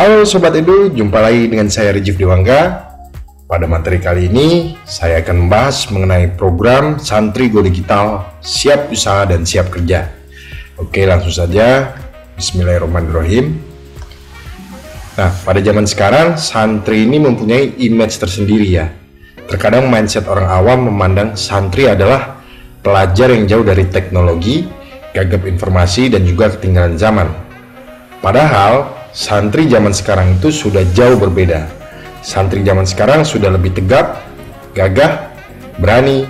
Halo Sobat Edu, jumpa lagi dengan saya Rijif Dewangga. Pada materi kali ini, saya akan membahas mengenai program Santri Go Digital Siap Usaha dan Siap Kerja. Oke, langsung saja. Bismillahirrahmanirrahim. Nah, pada zaman sekarang, santri ini mempunyai image tersendiri ya. Terkadang mindset orang awam memandang santri adalah pelajar yang jauh dari teknologi, gagap informasi, dan juga ketinggalan zaman. Padahal, santri zaman sekarang itu sudah jauh berbeda. Santri zaman sekarang sudah lebih tegap, gagah, berani,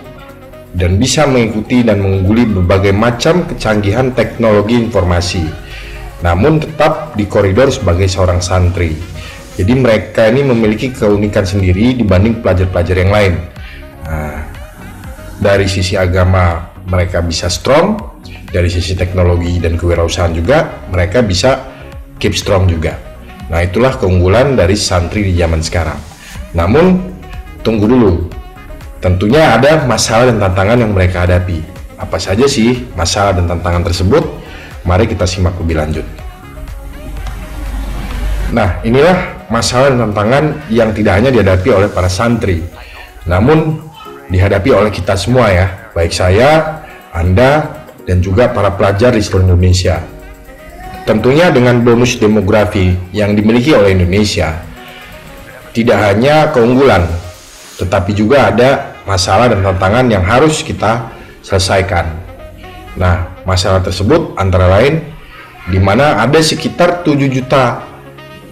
dan bisa mengikuti dan mengungguli berbagai macam kecanggihan teknologi informasi. Namun tetap di koridor sebagai seorang santri. Jadi mereka ini memiliki keunikan sendiri dibanding pelajar-pelajar yang lain. Nah, dari sisi agama mereka bisa strong, dari sisi teknologi dan kewirausahaan juga mereka bisa keep strong juga. Nah itulah keunggulan dari santri di zaman sekarang. Namun tunggu dulu, tentunya ada masalah dan tantangan yang mereka hadapi. Apa saja sih masalah dan tantangan tersebut? Mari kita simak lebih lanjut. Nah, inilah masalah dan tantangan yang tidak hanya dihadapi oleh para santri, namun dihadapi oleh kita semua ya, baik saya, Anda, dan juga para pelajar di seluruh Indonesia. Tentunya dengan bonus demografi yang dimiliki oleh Indonesia, tidak hanya keunggulan, tetapi juga ada masalah dan tantangan yang harus kita selesaikan. Nah, masalah tersebut antara lain di mana ada sekitar 7 juta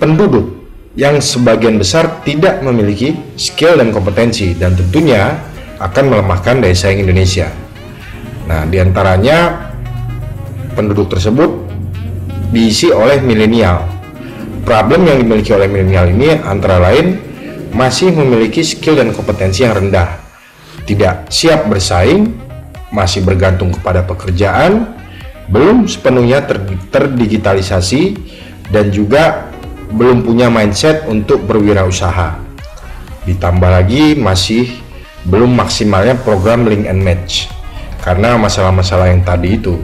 penduduk yang sebagian besar tidak memiliki skill dan kompetensi dan tentunya akan melemahkan daya saing Indonesia. Nah, di antaranya penduduk tersebut diisi oleh milenial. Problem yang dimiliki oleh milenial ini antara lain masih memiliki skill dan kompetensi yang rendah, tidak siap bersaing, masih bergantung kepada pekerjaan, belum sepenuhnya ter terdigitalisasi, dan juga belum punya mindset untuk berwirausaha. Ditambah lagi masih belum maksimalnya program link and match karena masalah-masalah yang tadi itu.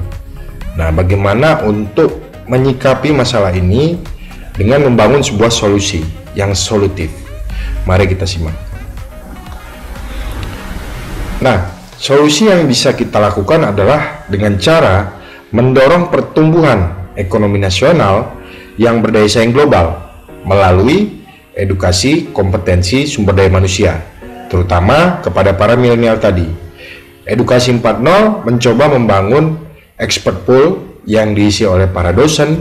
Nah, bagaimana untuk menyikapi masalah ini dengan membangun sebuah solusi yang solutif? Mari kita simak. Nah, solusi yang bisa kita lakukan adalah dengan cara mendorong pertumbuhan ekonomi nasional yang berdaya saing global melalui edukasi kompetensi sumber daya manusia, terutama kepada para milenial tadi. Edukasi 4.0 mencoba membangun expert pool yang diisi oleh para dosen,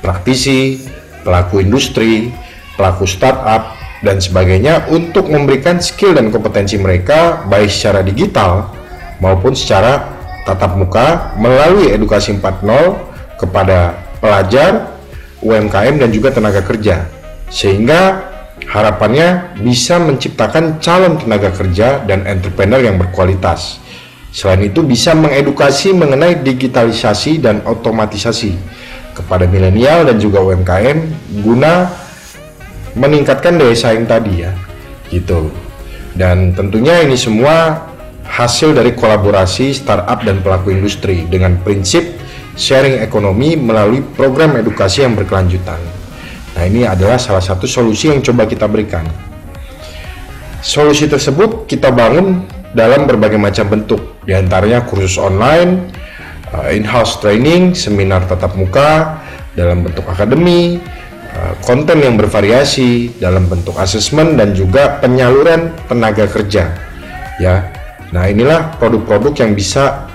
praktisi, pelaku industri, pelaku startup, dan sebagainya untuk memberikan skill dan kompetensi mereka baik secara digital maupun secara tatap muka melalui edukasi 4.0 kepada pelajar, UMKM dan juga tenaga kerja sehingga harapannya bisa menciptakan calon tenaga kerja dan entrepreneur yang berkualitas. Selain itu bisa mengedukasi mengenai digitalisasi dan otomatisasi kepada milenial dan juga UMKM guna meningkatkan daya saing tadi ya. Gitu. Dan tentunya ini semua hasil dari kolaborasi startup dan pelaku industri dengan prinsip sharing ekonomi melalui program edukasi yang berkelanjutan. Nah, ini adalah salah satu solusi yang coba kita berikan. Solusi tersebut kita bangun dalam berbagai macam bentuk, di antaranya kursus online, eh, in-house training, seminar tatap muka, dalam bentuk akademi, eh, konten yang bervariasi dalam bentuk asesmen dan juga penyaluran tenaga kerja. Ya, nah inilah produk-produk yang bisa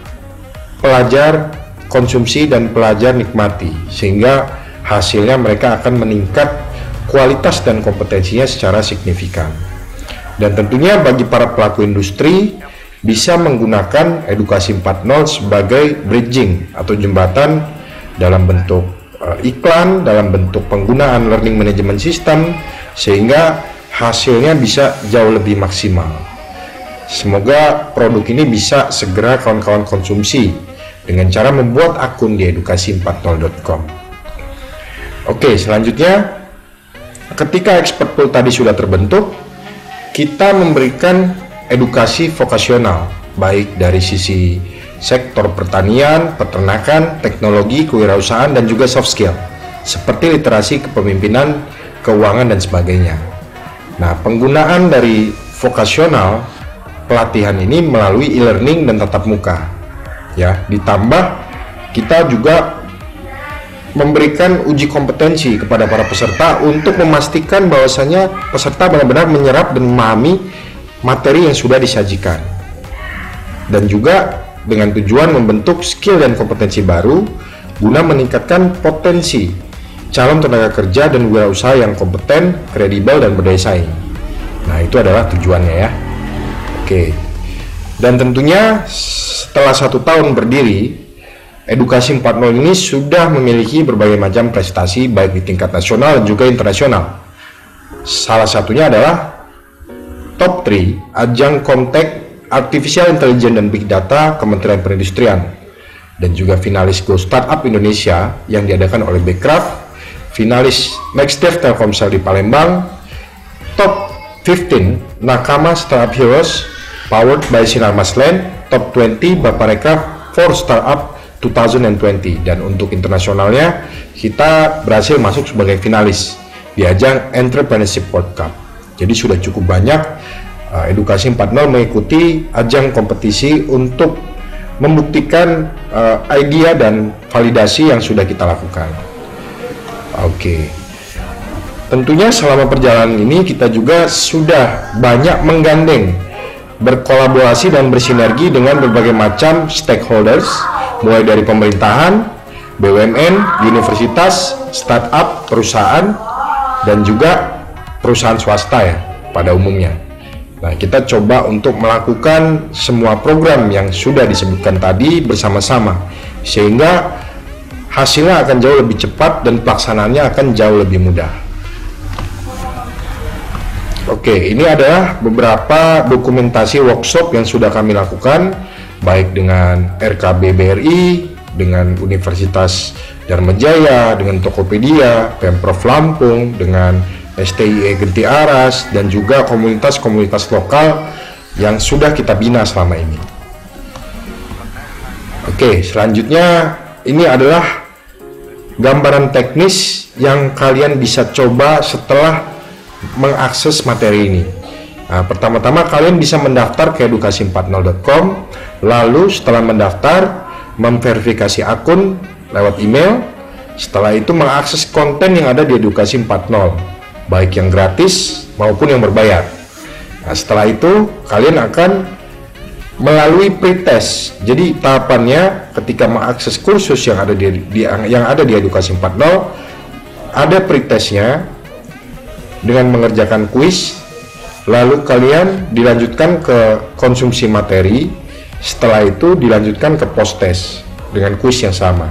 pelajar konsumsi dan pelajar nikmati sehingga hasilnya mereka akan meningkat kualitas dan kompetensinya secara signifikan. Dan tentunya bagi para pelaku industri bisa menggunakan edukasi 4.0 sebagai bridging atau jembatan dalam bentuk uh, iklan, dalam bentuk penggunaan learning management system sehingga hasilnya bisa jauh lebih maksimal. Semoga produk ini bisa segera kawan-kawan konsumsi dengan cara membuat akun di edukasi40.com. Oke, selanjutnya ketika expert pool tadi sudah terbentuk, kita memberikan edukasi vokasional baik dari sisi sektor pertanian, peternakan, teknologi, kewirausahaan dan juga soft skill seperti literasi kepemimpinan, keuangan dan sebagainya. Nah, penggunaan dari vokasional pelatihan ini melalui e-learning dan tatap muka. Ya, ditambah kita juga memberikan uji kompetensi kepada para peserta untuk memastikan bahwasanya peserta benar-benar menyerap dan memahami materi yang sudah disajikan. Dan juga dengan tujuan membentuk skill dan kompetensi baru guna meningkatkan potensi calon tenaga kerja dan wirausaha yang kompeten, kredibel, dan berdaya saing. Nah, itu adalah tujuannya ya. Oke. Dan tentunya setelah satu tahun berdiri, Edukasi 4.0 ini sudah memiliki berbagai macam prestasi baik di tingkat nasional dan juga internasional. Salah satunya adalah top 3 ajang kontak Artificial Intelligence dan Big Data Kementerian Perindustrian dan juga finalis Go Startup Indonesia yang diadakan oleh Backcraft, finalis Next Dev Telkomsel di Palembang, top 15 Nakama Startup Heroes powered by Sinar Maslen, top 20 Bapareka for Startup 2020 dan untuk internasionalnya kita berhasil masuk sebagai finalis di ajang Entrepreneurship World Cup. Jadi sudah cukup banyak uh, edukasi 4.0 mengikuti ajang kompetisi untuk membuktikan uh, idea dan validasi yang sudah kita lakukan. Oke. Okay. Tentunya selama perjalanan ini kita juga sudah banyak menggandeng berkolaborasi dan bersinergi dengan berbagai macam stakeholders mulai dari pemerintahan, BUMN, universitas, startup, perusahaan, dan juga perusahaan swasta ya pada umumnya. Nah, kita coba untuk melakukan semua program yang sudah disebutkan tadi bersama-sama sehingga hasilnya akan jauh lebih cepat dan pelaksanaannya akan jauh lebih mudah. Oke, ini adalah beberapa dokumentasi workshop yang sudah kami lakukan baik dengan RKB BRI, dengan Universitas Dharma Jaya, dengan Tokopedia, Pemprov Lampung, dengan STIE Genti Aras, dan juga komunitas-komunitas lokal yang sudah kita bina selama ini. Oke, selanjutnya ini adalah gambaran teknis yang kalian bisa coba setelah mengakses materi ini. Nah, pertama-tama kalian bisa mendaftar ke edukasi40.com, lalu setelah mendaftar, memverifikasi akun lewat email, setelah itu mengakses konten yang ada di Edukasi 4.0, baik yang gratis maupun yang berbayar. Nah, setelah itu kalian akan melalui pretest. Jadi tahapannya ketika mengakses kursus yang ada di, di yang ada di Edukasi 4.0 ada pretestnya dengan mengerjakan kuis lalu kalian dilanjutkan ke konsumsi materi setelah itu dilanjutkan ke post test dengan kuis yang sama.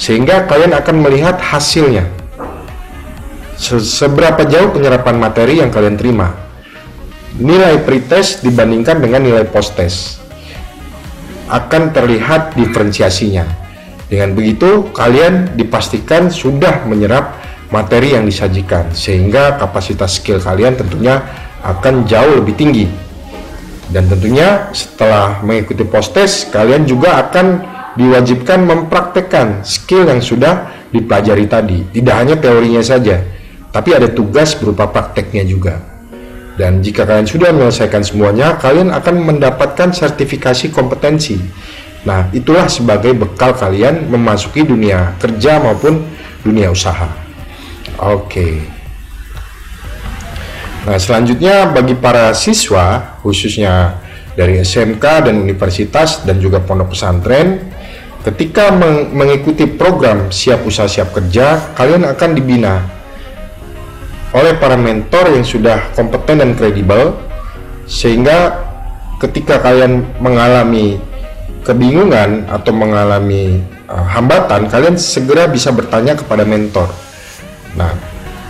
Sehingga kalian akan melihat hasilnya. Seberapa jauh penyerapan materi yang kalian terima. Nilai pretest dibandingkan dengan nilai post test akan terlihat diferensiasinya. Dengan begitu kalian dipastikan sudah menyerap materi yang disajikan sehingga kapasitas skill kalian tentunya akan jauh lebih tinggi. Dan tentunya setelah mengikuti post test, kalian juga akan diwajibkan mempraktekkan skill yang sudah dipelajari tadi. Tidak hanya teorinya saja, tapi ada tugas berupa prakteknya juga. Dan jika kalian sudah menyelesaikan semuanya, kalian akan mendapatkan sertifikasi kompetensi. Nah, itulah sebagai bekal kalian memasuki dunia kerja maupun dunia usaha. Oke. Nah, selanjutnya bagi para siswa, khususnya dari SMK dan universitas dan juga pondok pesantren, ketika meng mengikuti program Siap Usaha Siap Kerja, kalian akan dibina oleh para mentor yang sudah kompeten dan kredibel, sehingga ketika kalian mengalami kebingungan atau mengalami uh, hambatan, kalian segera bisa bertanya kepada mentor. Nah,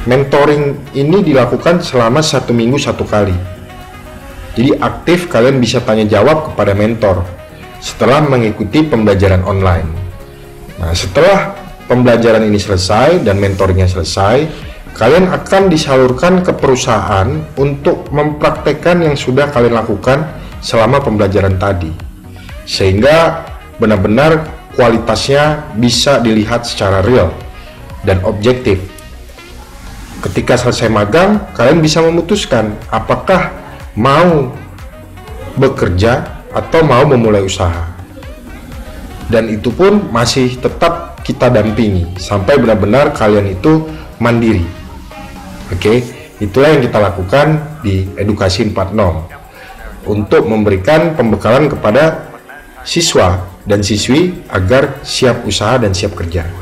mentoring ini dilakukan selama satu minggu satu kali. Jadi aktif kalian bisa tanya jawab kepada mentor setelah mengikuti pembelajaran online. Nah setelah pembelajaran ini selesai dan mentornya selesai, kalian akan disalurkan ke perusahaan untuk mempraktekkan yang sudah kalian lakukan selama pembelajaran tadi. Sehingga benar-benar kualitasnya bisa dilihat secara real dan objektif ketika selesai magang, kalian bisa memutuskan apakah mau bekerja atau mau memulai usaha. Dan itu pun masih tetap kita dampingi sampai benar-benar kalian itu mandiri. Oke, itulah yang kita lakukan di Edukasi 4.0 untuk memberikan pembekalan kepada siswa dan siswi agar siap usaha dan siap kerja.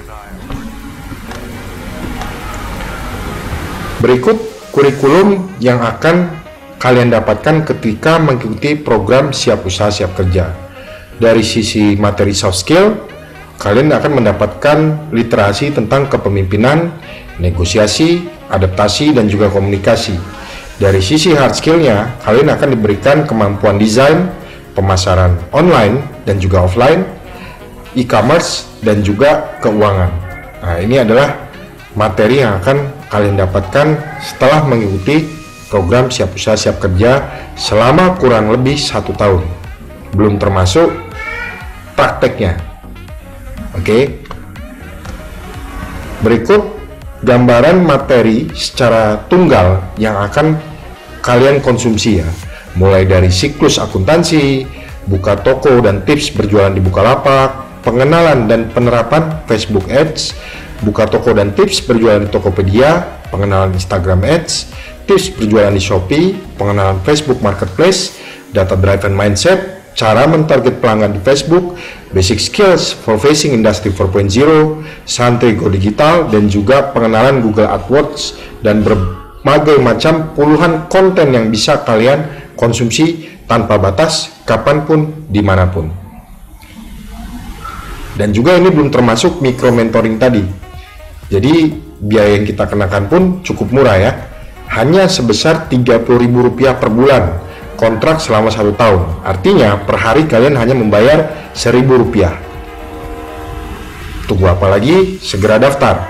Berikut kurikulum yang akan kalian dapatkan ketika mengikuti program Siap Usaha Siap Kerja. Dari sisi materi soft skill, kalian akan mendapatkan literasi tentang kepemimpinan, negosiasi, adaptasi, dan juga komunikasi. Dari sisi hard skillnya, kalian akan diberikan kemampuan desain, pemasaran online dan juga offline, e-commerce, dan juga keuangan. Nah, ini adalah materi yang akan kalian dapatkan setelah mengikuti program Siap Usaha Siap Kerja selama kurang lebih satu tahun. Belum termasuk prakteknya. Oke. Berikut gambaran materi secara tunggal yang akan kalian konsumsi ya mulai dari siklus akuntansi, buka toko dan tips berjualan di Bukalapak, pengenalan dan penerapan Facebook Ads, buka toko dan tips berjualan di Tokopedia, pengenalan Instagram Ads, tips berjualan di Shopee, pengenalan Facebook Marketplace, data driven mindset, cara mentarget pelanggan di Facebook, basic skills for facing industry 4.0, santri go digital, dan juga pengenalan Google AdWords dan berbagai macam puluhan konten yang bisa kalian konsumsi tanpa batas kapan pun di mana pun. Dan juga ini belum termasuk mikro mentoring tadi jadi biaya yang kita kenakan pun cukup murah ya. Hanya sebesar Rp30.000 per bulan kontrak selama satu tahun. Artinya per hari kalian hanya membayar Rp1.000 tunggu apa lagi? Segera daftar.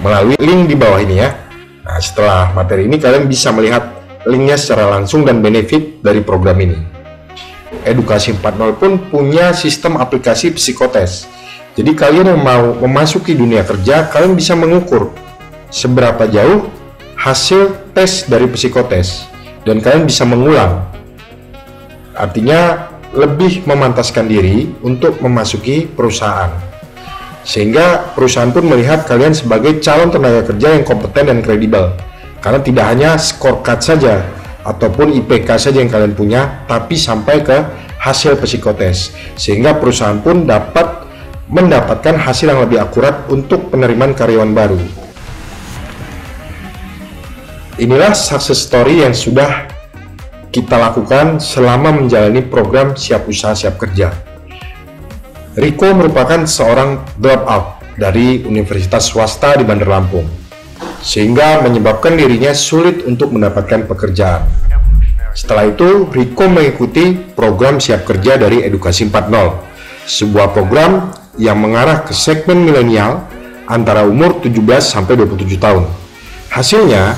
Melalui link di bawah ini ya. Nah setelah materi ini kalian bisa melihat linknya secara langsung dan benefit dari program ini. Edukasi 4.0 pun punya sistem aplikasi psikotes. Jadi kalian yang mau memasuki dunia kerja, kalian bisa mengukur seberapa jauh hasil tes dari psikotes dan kalian bisa mengulang. Artinya lebih memantaskan diri untuk memasuki perusahaan. Sehingga perusahaan pun melihat kalian sebagai calon tenaga kerja yang kompeten dan kredibel karena tidak hanya scorecard saja ataupun IPK saja yang kalian punya, tapi sampai ke hasil psikotes. Sehingga perusahaan pun dapat mendapatkan hasil yang lebih akurat untuk penerimaan karyawan baru. Inilah success story yang sudah kita lakukan selama menjalani program Siap Usaha Siap Kerja. Riko merupakan seorang dropout dari universitas swasta di Bandar Lampung sehingga menyebabkan dirinya sulit untuk mendapatkan pekerjaan. Setelah itu, Riko mengikuti program siap kerja dari Edukasi 4.0, sebuah program yang mengarah ke segmen milenial antara umur 17 sampai 27 tahun. Hasilnya,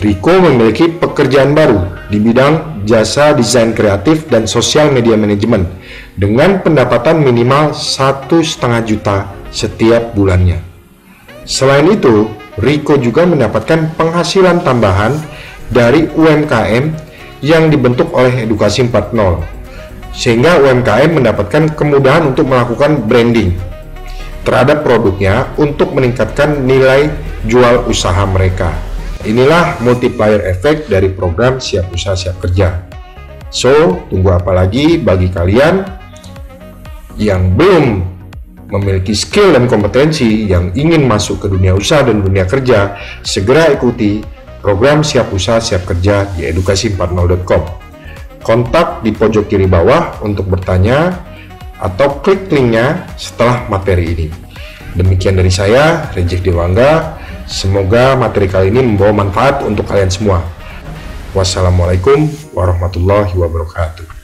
Riko memiliki pekerjaan baru di bidang jasa desain kreatif dan sosial media manajemen dengan pendapatan minimal satu setengah juta setiap bulannya. Selain itu, Riko juga mendapatkan penghasilan tambahan dari UMKM yang dibentuk oleh Edukasi 4.0 sehingga UMKM mendapatkan kemudahan untuk melakukan branding terhadap produknya untuk meningkatkan nilai jual usaha mereka. Inilah multiplier effect dari program Siap Usaha Siap Kerja. So, tunggu apa lagi bagi kalian yang belum memiliki skill dan kompetensi yang ingin masuk ke dunia usaha dan dunia kerja, segera ikuti program Siap Usaha Siap Kerja di edukasi40.com. Kontak di pojok kiri bawah untuk bertanya atau klik linknya setelah materi ini. Demikian dari saya, Rejek Dewangga. Semoga materi kali ini membawa manfaat untuk kalian semua. Wassalamualaikum warahmatullahi wabarakatuh.